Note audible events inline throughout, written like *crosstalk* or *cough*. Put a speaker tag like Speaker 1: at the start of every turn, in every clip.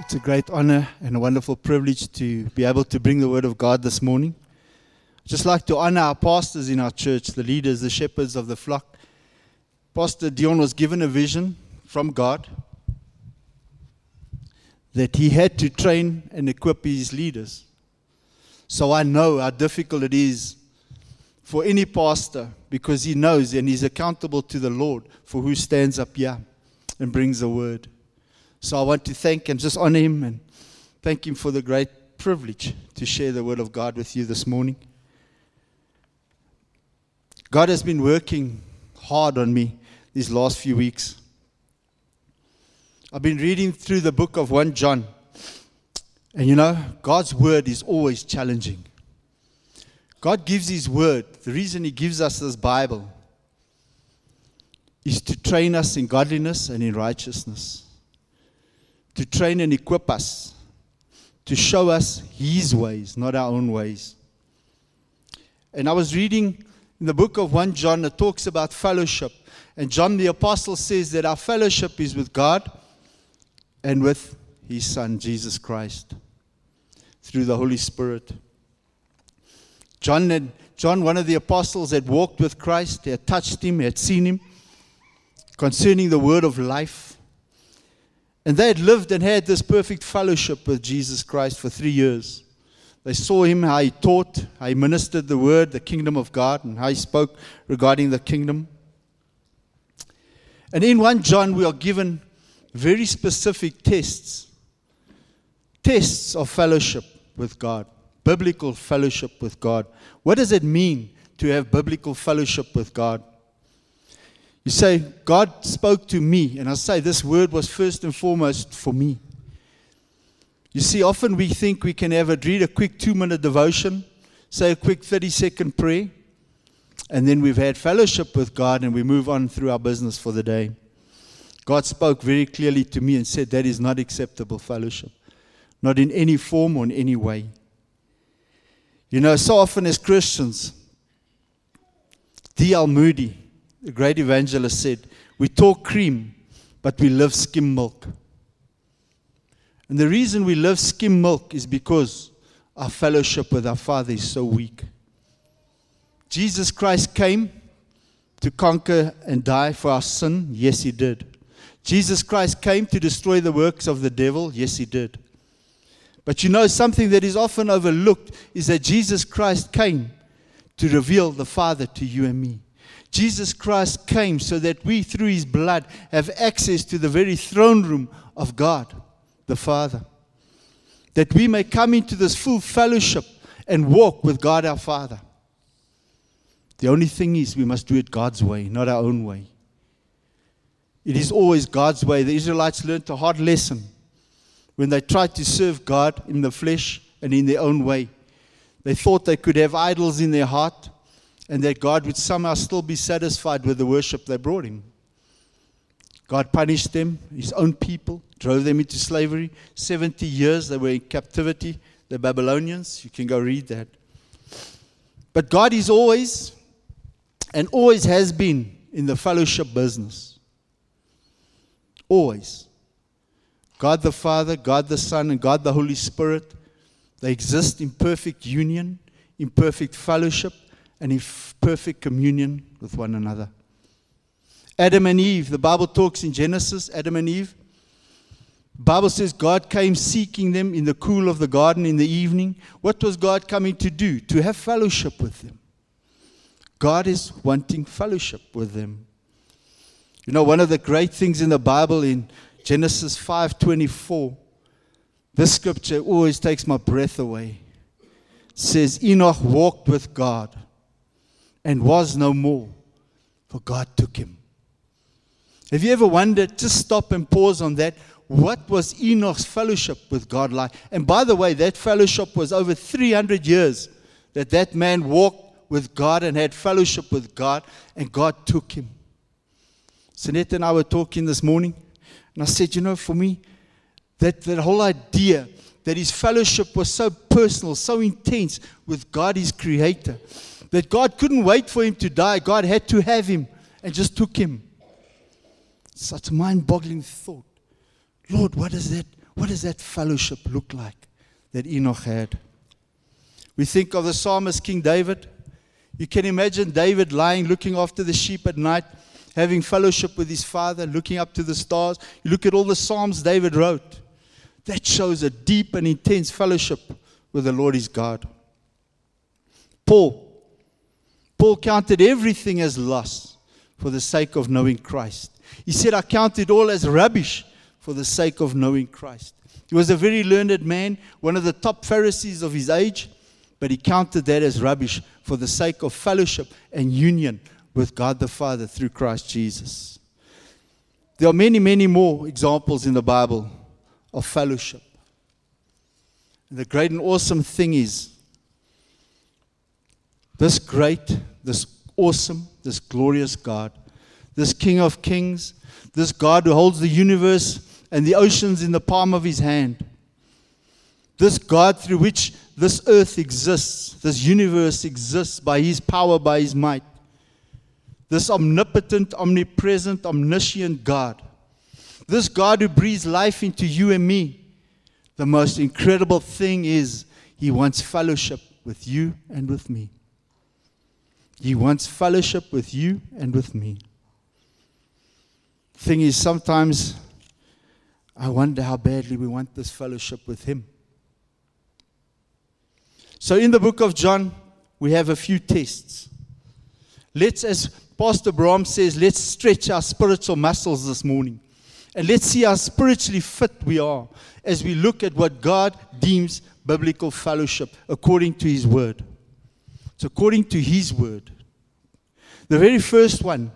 Speaker 1: It's a great honor and a wonderful privilege to be able to bring the word of God this morning. I'd just like to honor our pastors in our church, the leaders, the shepherds of the flock. Pastor Dion was given a vision from God that he had to train and equip his leaders. So I know how difficult it is for any pastor because he knows and he's accountable to the Lord for who stands up here and brings the word. So I want to thank and just honor him and thank him for the great privilege to share the word of God with you this morning. God has been working hard on me these last few weeks. I've been reading through the book of 1 John. And you know, God's word is always challenging. God gives his word. The reason he gives us this Bible is to train us in godliness and in righteousness to train and equip us, to show us His ways, not our own ways. And I was reading in the book of 1 John, it talks about fellowship. And John the Apostle says that our fellowship is with God and with His Son, Jesus Christ, through the Holy Spirit. John, had, John, one of the apostles, had walked with Christ, had touched him, had seen him concerning the word of life. And they had lived and had this perfect fellowship with Jesus Christ for three years. They saw him, how he taught, how he ministered the word, the kingdom of God, and how he spoke regarding the kingdom. And in 1 John, we are given very specific tests tests of fellowship with God, biblical fellowship with God. What does it mean to have biblical fellowship with God? You say, God spoke to me. And I say, this word was first and foremost for me. You see, often we think we can have a read a quick two minute devotion, say a quick 30 second prayer, and then we've had fellowship with God and we move on through our business for the day. God spoke very clearly to me and said, That is not acceptable fellowship, not in any form or in any way. You know, so often as Christians, D.L. Moody, the great evangelist said, We talk cream, but we love skim milk. And the reason we love skim milk is because our fellowship with our Father is so weak. Jesus Christ came to conquer and die for our sin. Yes, He did. Jesus Christ came to destroy the works of the devil. Yes, He did. But you know, something that is often overlooked is that Jesus Christ came to reveal the Father to you and me. Jesus Christ came so that we, through his blood, have access to the very throne room of God, the Father. That we may come into this full fellowship and walk with God our Father. The only thing is, we must do it God's way, not our own way. It is always God's way. The Israelites learned a hard lesson when they tried to serve God in the flesh and in their own way. They thought they could have idols in their heart and that God would somehow still be satisfied with the worship they brought him. God punished them, his own people, drove them into slavery. 70 years they were in captivity, the Babylonians. You can go read that. But God is always and always has been in the fellowship business. Always. God the Father, God the Son, and God the Holy Spirit, they exist in perfect union, in perfect fellowship and in perfect communion with one another. Adam and Eve, the Bible talks in Genesis, Adam and Eve. Bible says God came seeking them in the cool of the garden in the evening. What was God coming to do? To have fellowship with them. God is wanting fellowship with them. You know, one of the great things in the Bible in Genesis 5:24, this scripture always takes my breath away. It says Enoch walked with God and was no more, for God took him. Have you ever wondered, just stop and pause on that? What was Enoch's fellowship with God like? And by the way, that fellowship was over 300 years that that man walked with God and had fellowship with God, and God took him. Sanette and I were talking this morning, and I said, You know, for me, that, that whole idea that his fellowship was so personal, so intense with God, his creator, that God couldn't wait for him to die. God had to have him and just took him. Such a mind boggling thought. Lord, what is that? What does that fellowship look like that Enoch had? We think of the psalmist King David. You can imagine David lying, looking after the sheep at night, having fellowship with his father, looking up to the stars. You look at all the psalms David wrote. That shows a deep and intense fellowship with the Lord his God. Paul. Paul counted everything as loss for the sake of knowing Christ. He said, I count it all as rubbish for the sake of knowing Christ. He was a very learned man, one of the top Pharisees of his age, but he counted that as rubbish for the sake of fellowship and union with God the Father through Christ Jesus. There are many, many more examples in the Bible of fellowship. And the great and awesome thing is this great, this awesome, this glorious God, this King of kings, this God who holds the universe and the oceans in the palm of his hand, this God through which this earth exists, this universe exists by his power, by his might, this omnipotent, omnipresent, omniscient God, this God who breathes life into you and me. The most incredible thing is he wants fellowship with you and with me. He wants fellowship with you and with me. Thing is, sometimes I wonder how badly we want this fellowship with Him. So, in the book of John, we have a few tests. Let's, as Pastor Brahm says, let's stretch our spiritual muscles this morning. And let's see how spiritually fit we are as we look at what God deems biblical fellowship according to His Word. It's according to His word. The very first one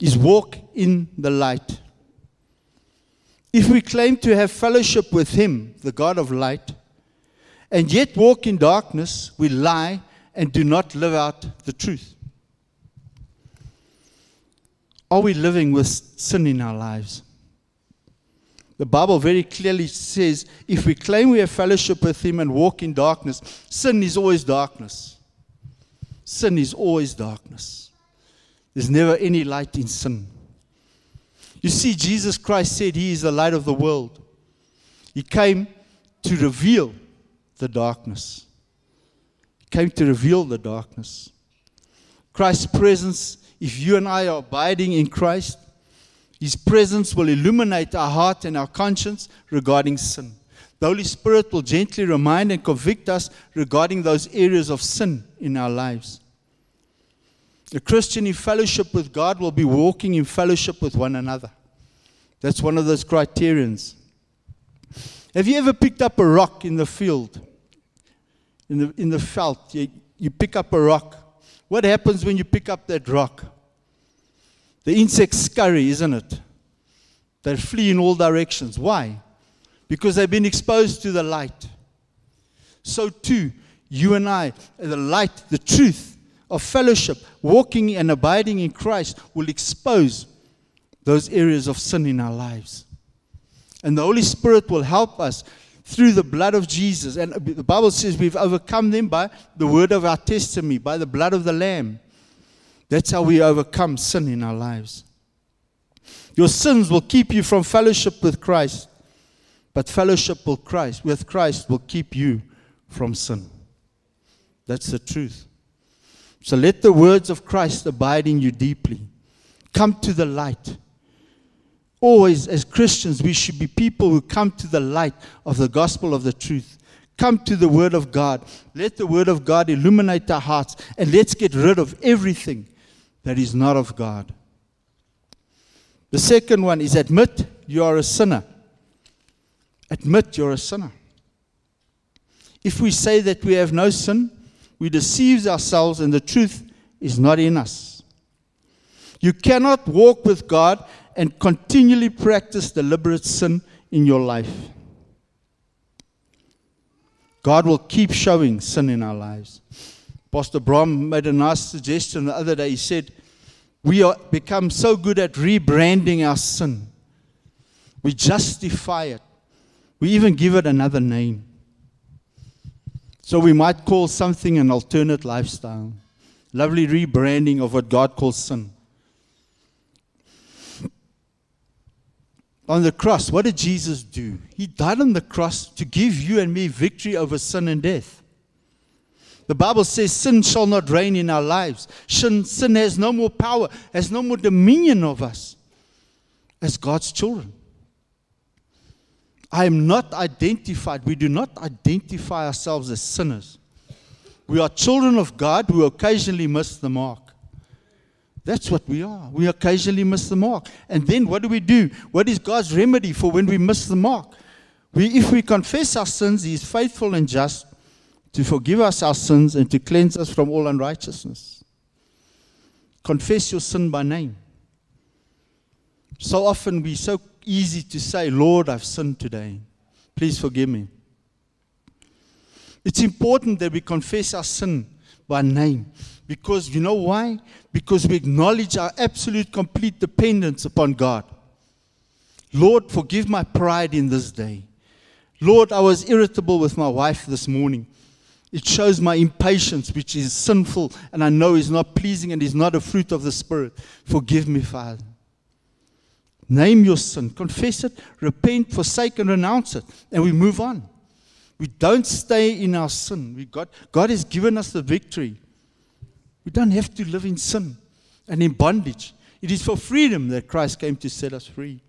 Speaker 1: is walk in the light. If we claim to have fellowship with Him, the God of light, and yet walk in darkness, we lie and do not live out the truth. Are we living with sin in our lives? The Bible very clearly says if we claim we have fellowship with Him and walk in darkness, sin is always darkness. Sin is always darkness. There's never any light in sin. You see, Jesus Christ said He is the light of the world. He came to reveal the darkness. He came to reveal the darkness. Christ's presence, if you and I are abiding in Christ, his presence will illuminate our heart and our conscience regarding sin. The Holy Spirit will gently remind and convict us regarding those areas of sin in our lives. A Christian in fellowship with God will be walking in fellowship with one another. That's one of those criterions. Have you ever picked up a rock in the field? In the, in the felt, you, you pick up a rock. What happens when you pick up that rock? The insects scurry, isn't it? They flee in all directions. Why? Because they've been exposed to the light. So, too, you and I, the light, the truth of fellowship, walking and abiding in Christ, will expose those areas of sin in our lives. And the Holy Spirit will help us through the blood of Jesus. And the Bible says we've overcome them by the word of our testimony, by the blood of the Lamb. That's how we overcome sin in our lives. Your sins will keep you from fellowship with Christ, but fellowship with Christ, with Christ will keep you from sin. That's the truth. So let the words of Christ abide in you deeply. Come to the light. Always, as Christians, we should be people who come to the light of the gospel of the truth. Come to the Word of God. Let the Word of God illuminate our hearts, and let's get rid of everything that is not of God. The second one is admit you are a sinner. Admit you're a sinner. If we say that we have no sin, we deceive ourselves and the truth is not in us. You cannot walk with God and continually practice deliberate sin in your life. God will keep showing sin in our lives. Pastor Brahm made a nice suggestion the other day. He said, We are become so good at rebranding our sin. We justify it. We even give it another name. So we might call something an alternate lifestyle. Lovely rebranding of what God calls sin. On the cross, what did Jesus do? He died on the cross to give you and me victory over sin and death. The Bible says sin shall not reign in our lives. Sin, sin has no more power, has no more dominion of us as God's children. I am not identified. We do not identify ourselves as sinners. We are children of God who occasionally miss the mark. That's what we are. We occasionally miss the mark. And then what do we do? What is God's remedy for when we miss the mark? We, if we confess our sins, He is faithful and just to forgive us our sins and to cleanse us from all unrighteousness. Confess your sin by name. So often we're so easy to say, Lord, I've sinned today. Please forgive me. It's important that we confess our sin by name. Because you know why? Because we acknowledge our absolute, complete dependence upon God. Lord, forgive my pride in this day. Lord, I was irritable with my wife this morning. It shows my impatience, which is sinful and I know is not pleasing and is not a fruit of the Spirit. Forgive me, Father. Name your sin, confess it, repent, forsake, and renounce it, and we move on. We don't stay in our sin. We got, God has given us the victory. We don't have to live in sin and in bondage. It is for freedom that Christ came to set us free.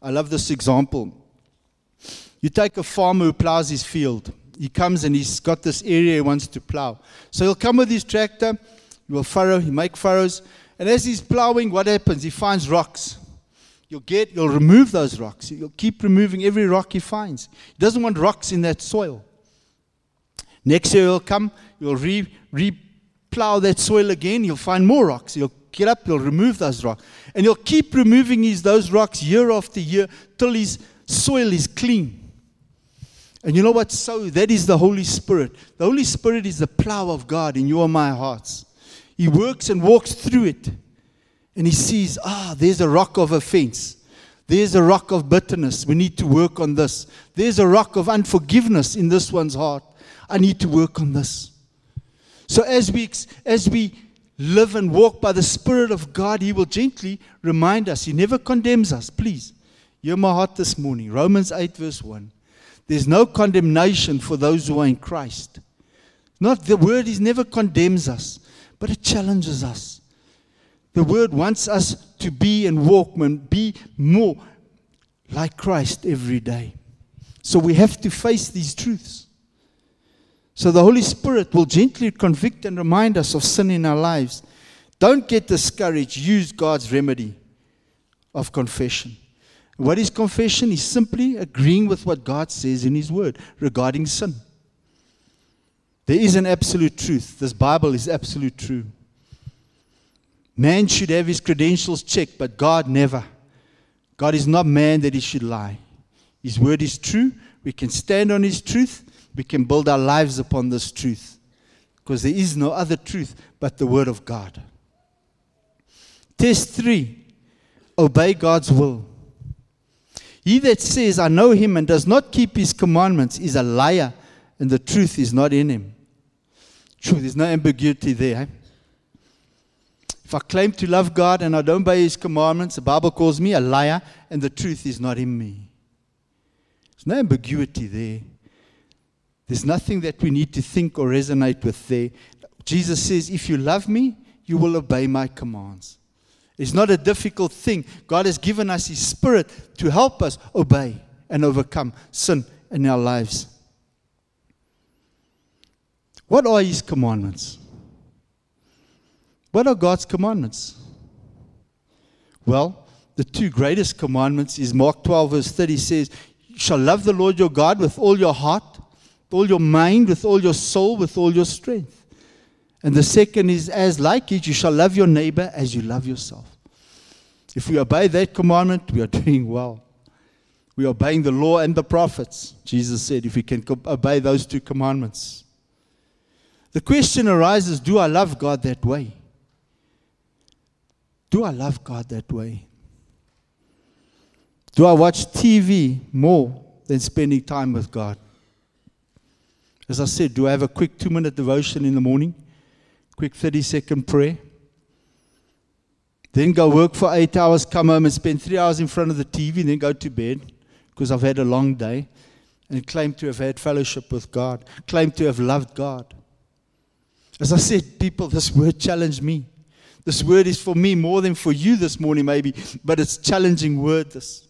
Speaker 1: I love this example. You take a farmer who plows his field. He comes and he's got this area he wants to plow. So he'll come with his tractor, he will furrow, he make furrows, and as he's plowing, what happens? He finds rocks. You'll get, you'll remove those rocks. You'll keep removing every rock he finds. He doesn't want rocks in that soil. Next year he'll come, you'll re, re-plow that soil again, you'll find more rocks. You'll get up, you'll remove those rocks. And you'll keep removing his, those rocks year after year till his soil is clean. And you know what? So that is the Holy Spirit. The Holy Spirit is the plow of God in your and my hearts. He works and walks through it and he sees, ah, there's a rock of offense. There's a rock of bitterness. We need to work on this. There's a rock of unforgiveness in this one's heart. I need to work on this. So as we as we live and walk by the Spirit of God, He will gently remind us. He never condemns us. Please, hear my heart this morning. Romans 8, verse 1. There's no condemnation for those who are in Christ. Not the word is never condemns us, but it challenges us. The word wants us to be and walk and be more like Christ every day. So we have to face these truths. So the Holy Spirit will gently convict and remind us of sin in our lives. Don't get discouraged. Use God's remedy of confession. What is confession? Is simply agreeing with what God says in His Word regarding sin. There is an absolute truth. This Bible is absolute true. Man should have his credentials checked, but God never. God is not man that he should lie. His word is true. We can stand on his truth. We can build our lives upon this truth. Because there is no other truth but the word of God. Test three obey God's will. He that says, I know him and does not keep his commandments is a liar, and the truth is not in him. True, there's no ambiguity there. Eh? If I claim to love God and I don't obey His commandments, the Bible calls me a liar and the truth is not in me. There's no ambiguity there. There's nothing that we need to think or resonate with there. Jesus says, If you love me, you will obey my commands. It's not a difficult thing. God has given us His Spirit to help us obey and overcome sin in our lives. What are His commandments? What are God's commandments? Well, the two greatest commandments is Mark 12, verse 30 says, You shall love the Lord your God with all your heart, all your mind, with all your soul, with all your strength. And the second is, as like it, you shall love your neighbor as you love yourself. If we obey that commandment, we are *laughs* doing well. We are obeying the law and the prophets. Jesus said, if we can obey those two commandments. The question arises do I love God that way? Do I love God that way? Do I watch TV more than spending time with God? As I said, do I have a quick two minute devotion in the morning? quick 30 second prayer. Then go work for eight hours, come home and spend three hours in front of the TV, and then go to bed because I've had a long day and claim to have had fellowship with God, claim to have loved God. As I said, people, this word challenged me. This word is for me more than for you this morning, maybe, but it's challenging word. This.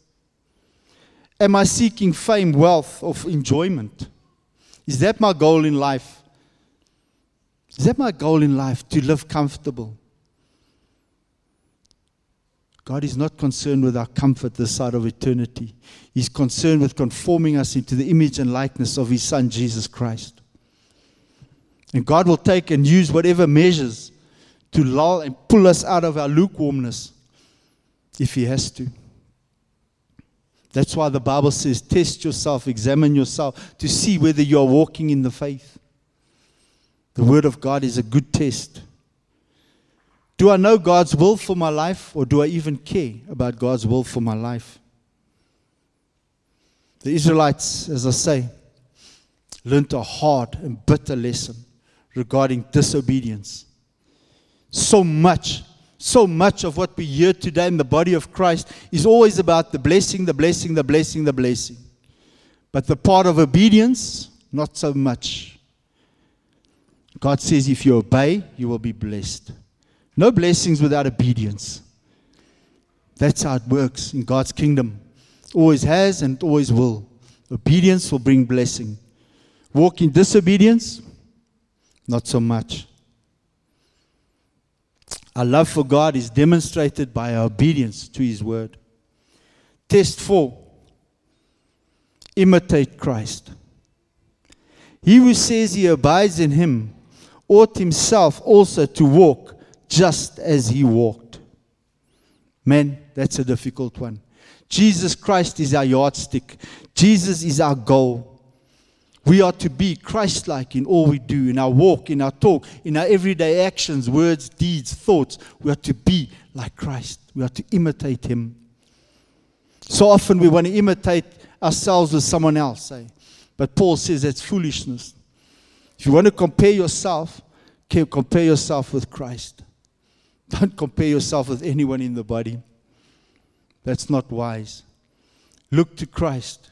Speaker 1: Am I seeking fame, wealth, or enjoyment? Is that my goal in life? Is that my goal in life to live comfortable? God is not concerned with our comfort this side of eternity. He's concerned with conforming us into the image and likeness of His Son, Jesus Christ. And God will take and use whatever measures to lull and pull us out of our lukewarmness if He has to. That's why the Bible says, test yourself, examine yourself to see whether you are walking in the faith. The Word of God is a good test. Do I know God's will for my life, or do I even care about God's will for my life? The Israelites, as I say, learned a hard and bitter lesson regarding disobedience. So much, so much of what we hear today in the body of Christ is always about the blessing, the blessing, the blessing, the blessing. But the part of obedience, not so much. God says, if you obey, you will be blessed. No blessings without obedience. That's how it works in God's kingdom. Always has and always will. Obedience will bring blessing. Walk in disobedience, not so much. Our love for God is demonstrated by our obedience to His word. Test four imitate Christ. He who says he abides in Him ought himself also to walk just as he walked. Man, that's a difficult one. Jesus Christ is our yardstick, Jesus is our goal. We are to be Christ like in all we do, in our walk, in our talk, in our everyday actions, words, deeds, thoughts. We are to be like Christ. We are to imitate him. So often we want to imitate ourselves with someone else. Eh? But Paul says that's foolishness. If you want to compare yourself, compare yourself with Christ. *laughs* Don't compare yourself with anyone in the body. That's not wise. Look to Christ.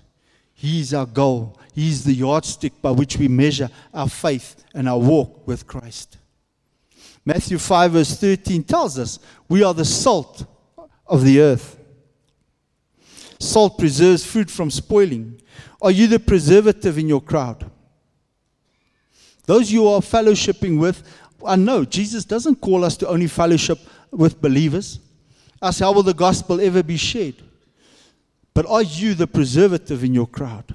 Speaker 1: He is our goal. He is the yardstick by which we measure our faith and our walk with Christ. Matthew 5, verse 13 tells us we are the salt of the earth. Salt preserves food from spoiling. Are you the preservative in your crowd? Those you are fellowshipping with I know Jesus doesn't call us to only fellowship with believers. As how will the gospel ever be shared? But are you the preservative in your crowd?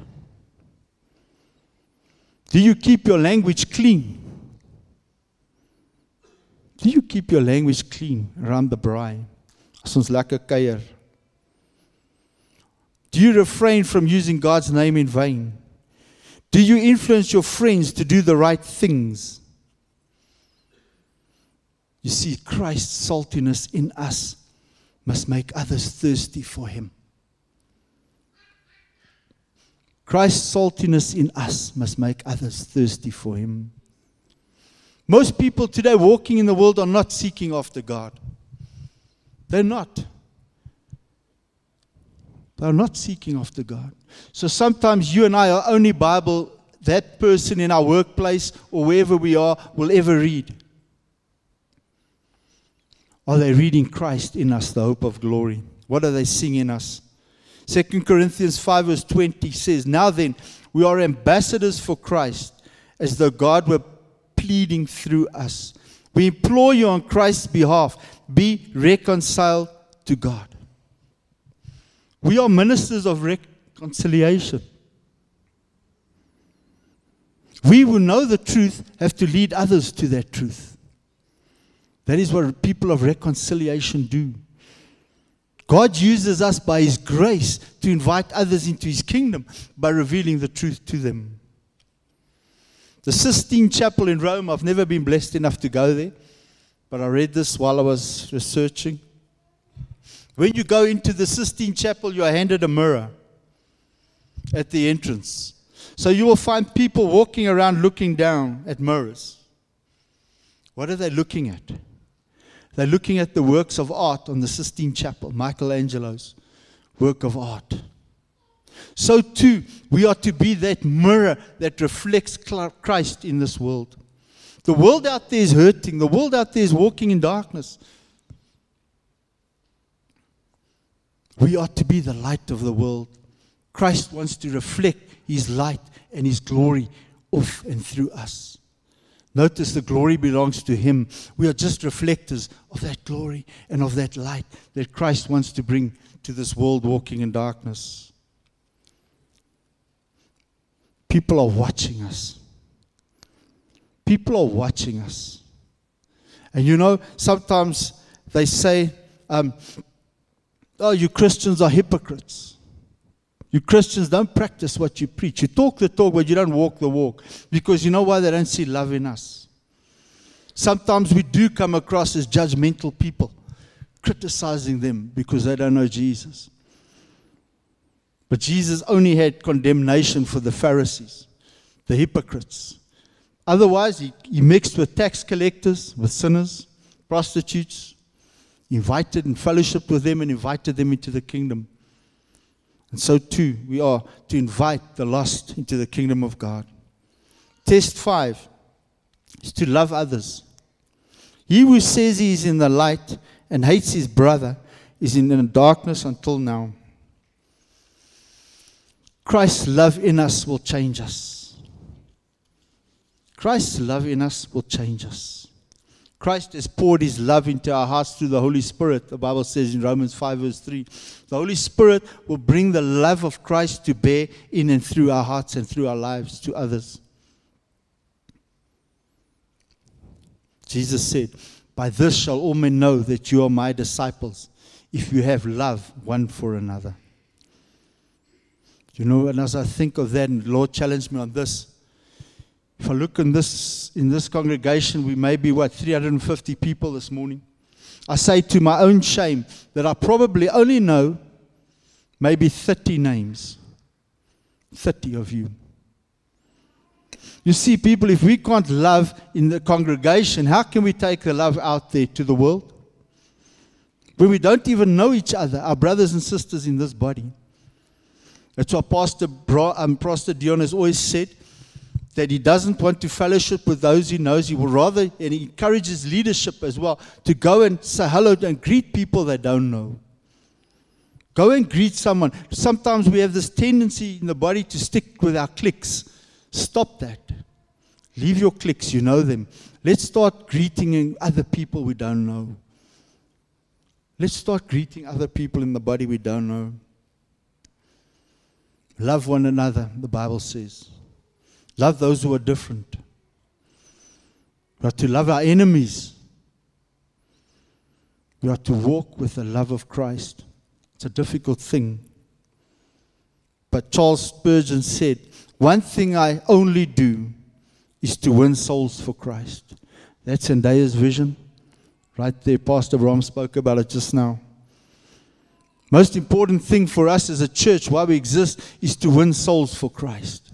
Speaker 1: Do you keep your language clean? Do you keep your language clean around the kuier. Do you refrain from using God's name in vain? Do you influence your friends to do the right things? You see, Christ's saltiness in us must make others thirsty for Him. Christ's saltiness in us must make others thirsty for Him. Most people today walking in the world are not seeking after God. They're not. They're not seeking after God. So sometimes you and I are only Bible that person in our workplace or wherever we are will ever read. Are they reading Christ in us, the hope of glory? What are they seeing in us? 2 Corinthians 5, verse 20 says, Now then, we are ambassadors for Christ, as though God were pleading through us. We implore you on Christ's behalf, be reconciled to God. We are ministers of reconciliation. We who know the truth have to lead others to that truth. That is what people of reconciliation do. God uses us by His grace to invite others into His kingdom by revealing the truth to them. The Sistine Chapel in Rome, I've never been blessed enough to go there, but I read this while I was researching. When you go into the Sistine Chapel, you are handed a mirror at the entrance. So you will find people walking around looking down at mirrors. What are they looking at? They're looking at the works of art on the Sistine Chapel, Michelangelo's work of art. So, too, we are to be that mirror that reflects Christ in this world. The world out there is hurting, the world out there is walking in darkness. We are to be the light of the world. Christ wants to reflect his light and his glory off and through us. Notice the glory belongs to him. We are just reflectors of that glory and of that light that Christ wants to bring to this world walking in darkness. People are watching us. People are watching us. And you know, sometimes they say, um, oh, you Christians are hypocrites. You Christians don't practice what you preach. You talk the talk, but you don't walk the walk. Because you know why? They don't see love in us. Sometimes we do come across as judgmental people, criticizing them because they don't know Jesus. But Jesus only had condemnation for the Pharisees, the hypocrites. Otherwise, he, he mixed with tax collectors, with sinners, prostitutes, invited and fellowshiped with them and invited them into the kingdom. And so too, we are to invite the lost into the kingdom of God. Test five is to love others. He who says he is in the light and hates his brother is in the darkness until now. Christ's love in us will change us. Christ's love in us will change us. Christ has poured his love into our hearts through the Holy Spirit. The Bible says in Romans 5, verse 3. The Holy Spirit will bring the love of Christ to bear in and through our hearts and through our lives to others. Jesus said, By this shall all men know that you are my disciples, if you have love one for another. You know, and as I think of that, Lord challenged me on this, if I look in this, in this congregation, we may be, what, 350 people this morning. I say to my own shame that I probably only know maybe 30 names. 30 of you. You see, people, if we can't love in the congregation, how can we take the love out there to the world? When we don't even know each other, our brothers and sisters in this body. That's what Pastor, Bra- um, Pastor Dion has always said that he doesn't want to fellowship with those he knows. He will rather, and he encourages leadership as well, to go and say hello and greet people they don't know. Go and greet someone. Sometimes we have this tendency in the body to stick with our cliques. Stop that. Leave your cliques, you know them. Let's start greeting other people we don't know. Let's start greeting other people in the body we don't know. Love one another, the Bible says. Love those who are different. We are to love our enemies. We are to walk with the love of Christ. It's a difficult thing. But Charles Spurgeon said, One thing I only do is to win souls for Christ. That's EnDeo's vision. Right there, Pastor Bram spoke about it just now. Most important thing for us as a church, why we exist, is to win souls for Christ.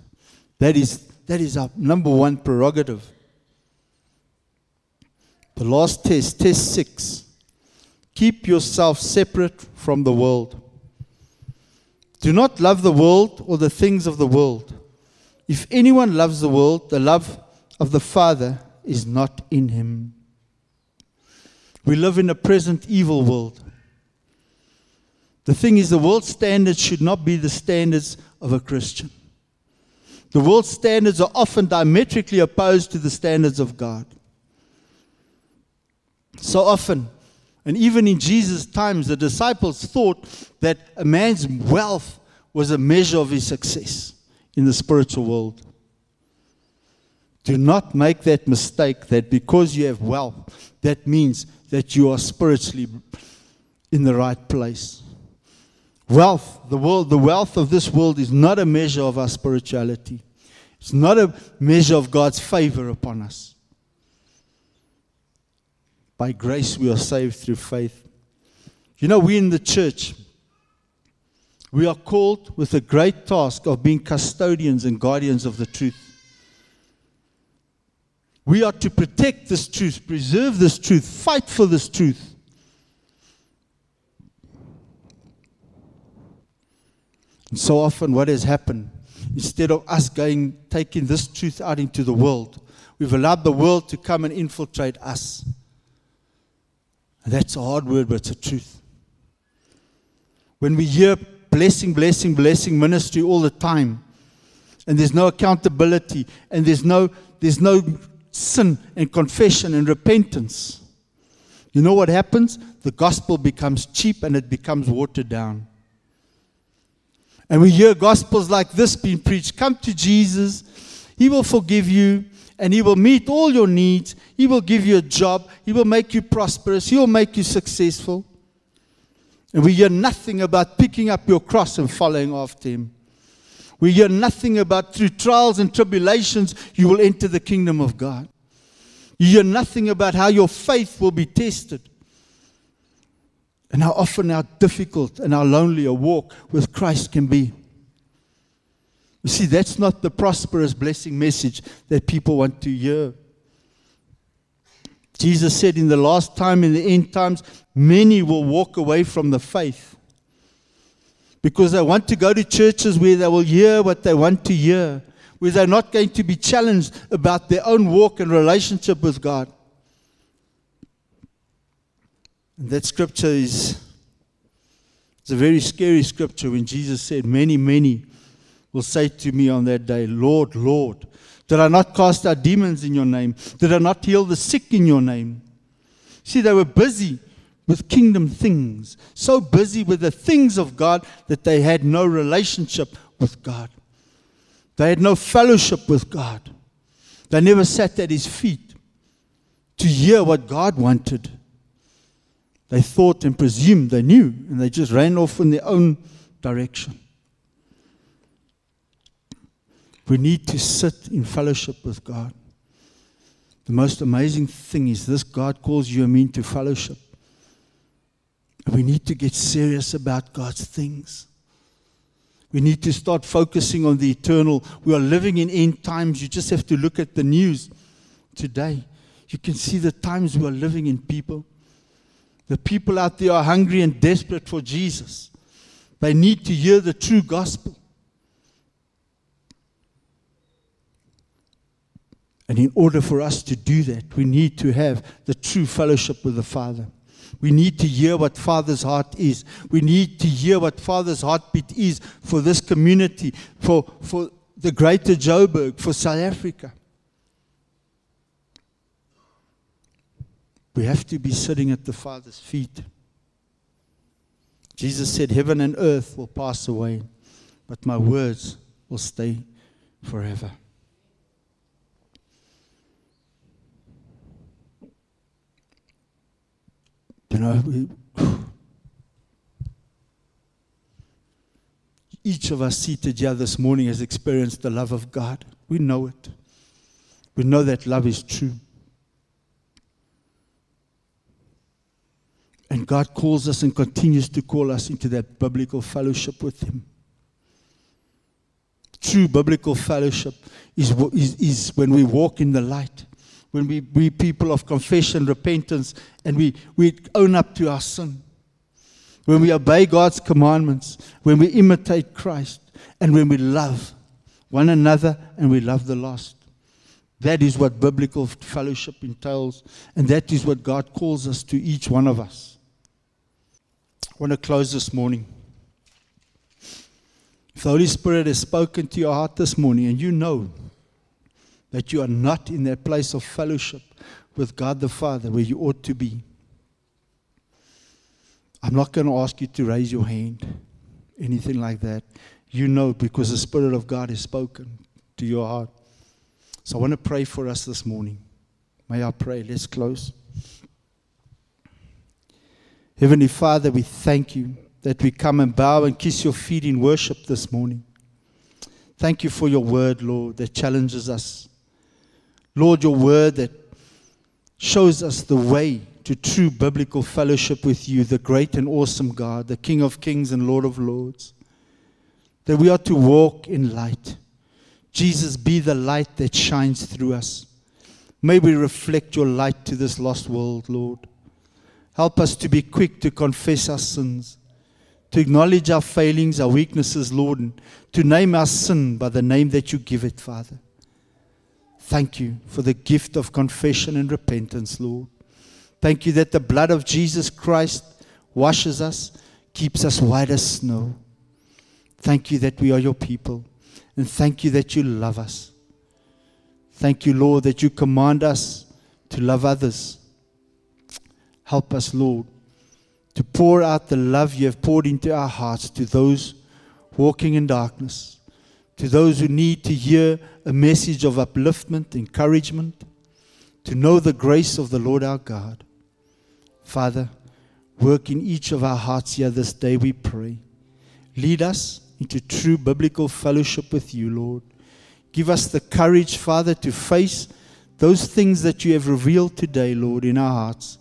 Speaker 1: That is that is our number one prerogative. The last test, test six. Keep yourself separate from the world. Do not love the world or the things of the world. If anyone loves the world, the love of the Father is not in him. We live in a present evil world. The thing is, the world's standards should not be the standards of a Christian. The world's standards are often diametrically opposed to the standards of God. So often, and even in Jesus' times, the disciples thought that a man's wealth was a measure of his success in the spiritual world. Do not make that mistake that because you have wealth, that means that you are spiritually in the right place. Wealth, the world, the wealth of this world is not a measure of our spirituality. It's not a measure of God's favor upon us. By grace we are saved through faith. You know, we in the church, we are called with the great task of being custodians and guardians of the truth. We are to protect this truth, preserve this truth, fight for this truth. And so often, what has happened, instead of us going, taking this truth out into the world, we've allowed the world to come and infiltrate us. That's a hard word, but it's a truth. When we hear blessing, blessing, blessing ministry all the time, and there's no accountability, and there's no, there's no sin and confession and repentance, you know what happens? The gospel becomes cheap and it becomes watered down. And we hear gospels like this being preached Come to Jesus, He will forgive you, and He will meet all your needs. He will give you a job, He will make you prosperous, He will make you successful. And we hear nothing about picking up your cross and following after Him. We hear nothing about through trials and tribulations you will enter the kingdom of God. You hear nothing about how your faith will be tested and how often how difficult and how lonely a walk with Christ can be. You see, that's not the prosperous blessing message that people want to hear. Jesus said in the last time, in the end times, many will walk away from the faith because they want to go to churches where they will hear what they want to hear, where they're not going to be challenged about their own walk and relationship with God. And that scripture is it's a very scary scripture when Jesus said, Many, many will say to me on that day, Lord, Lord, did I not cast out demons in your name? Did I not heal the sick in your name? See, they were busy with kingdom things, so busy with the things of God that they had no relationship with God. They had no fellowship with God. They never sat at his feet to hear what God wanted. They thought and presumed they knew, and they just ran off in their own direction. We need to sit in fellowship with God. The most amazing thing is this God calls you and me into fellowship. We need to get serious about God's things. We need to start focusing on the eternal. We are living in end times. You just have to look at the news today. You can see the times we are living in, people. The people out there are hungry and desperate for Jesus. They need to hear the true gospel. And in order for us to do that, we need to have the true fellowship with the Father. We need to hear what Father's heart is. We need to hear what Father's heartbeat is for this community, for, for the greater Joburg, for South Africa. We have to be sitting at the Father's feet. Jesus said, Heaven and earth will pass away, but my words will stay forever. You know, we, each of us seated here this morning has experienced the love of God. We know it. We know that love is true. And God calls us and continues to call us into that biblical fellowship with Him. True biblical fellowship is, is, is when we walk in the light, when we be people of confession, repentance, and we, we own up to our sin. When we obey God's commandments, when we imitate Christ, and when we love one another and we love the lost. That is what biblical fellowship entails, and that is what God calls us to each one of us. I want to close this morning. If the Holy Spirit has spoken to your heart this morning and you know that you are not in that place of fellowship with God the Father where you ought to be, I'm not going to ask you to raise your hand, anything like that. You know because the Spirit of God has spoken to your heart. So I want to pray for us this morning. May I pray? Let's close. Heavenly Father, we thank you that we come and bow and kiss your feet in worship this morning. Thank you for your word, Lord, that challenges us. Lord, your word that shows us the way to true biblical fellowship with you, the great and awesome God, the King of kings and Lord of lords. That we are to walk in light. Jesus, be the light that shines through us. May we reflect your light to this lost world, Lord. Help us to be quick to confess our sins, to acknowledge our failings, our weaknesses, Lord, and to name our sin by the name that you give it, Father. Thank you for the gift of confession and repentance, Lord. Thank you that the blood of Jesus Christ washes us, keeps us white as snow. Thank you that we are your people. And thank you that you love us. Thank you, Lord, that you command us to love others. Help us, Lord, to pour out the love you have poured into our hearts to those walking in darkness, to those who need to hear a message of upliftment, encouragement, to know the grace of the Lord our God. Father, work in each of our hearts here this day, we pray. Lead us into true biblical fellowship with you, Lord. Give us the courage, Father, to face those things that you have revealed today, Lord, in our hearts,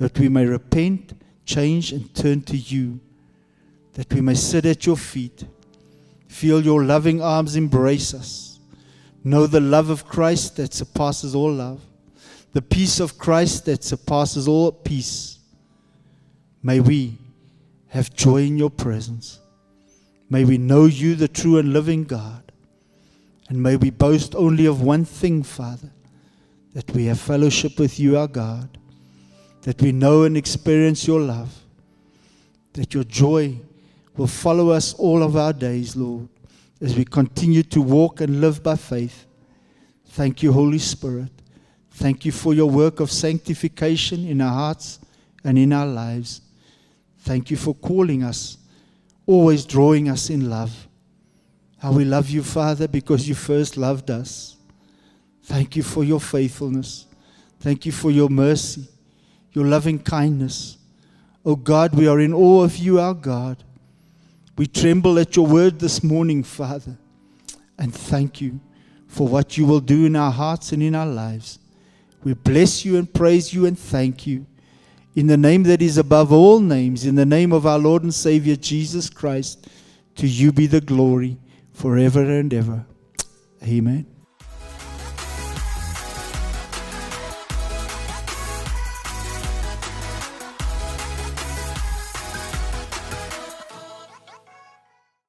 Speaker 1: that we may repent, change, and turn to you, that we may sit at your feet, feel your loving arms embrace us, know the love of Christ that surpasses all love, the peace of Christ that surpasses all peace. May we have joy in your presence. May we know you, the true and living God. And may we boast only of one thing, Father, that we have fellowship with you, our God, that we know and experience your love, that your joy will follow us all of our days, Lord, as we continue to walk and live by faith. Thank you, Holy Spirit. Thank you for your work of sanctification in our hearts and in our lives. Thank you for calling us always drawing us in love. How we love you, Father, because you first loved us. Thank you for your faithfulness. Thank you for your mercy, your loving kindness. Oh God, we are in awe of you, our God. We tremble at your word this morning, Father. And thank you for what you will do in our hearts and in our lives. We bless you and praise you and thank you in the name that is above all names, in the name of our Lord and Savior Jesus Christ, to you be the glory forever and ever. Amen.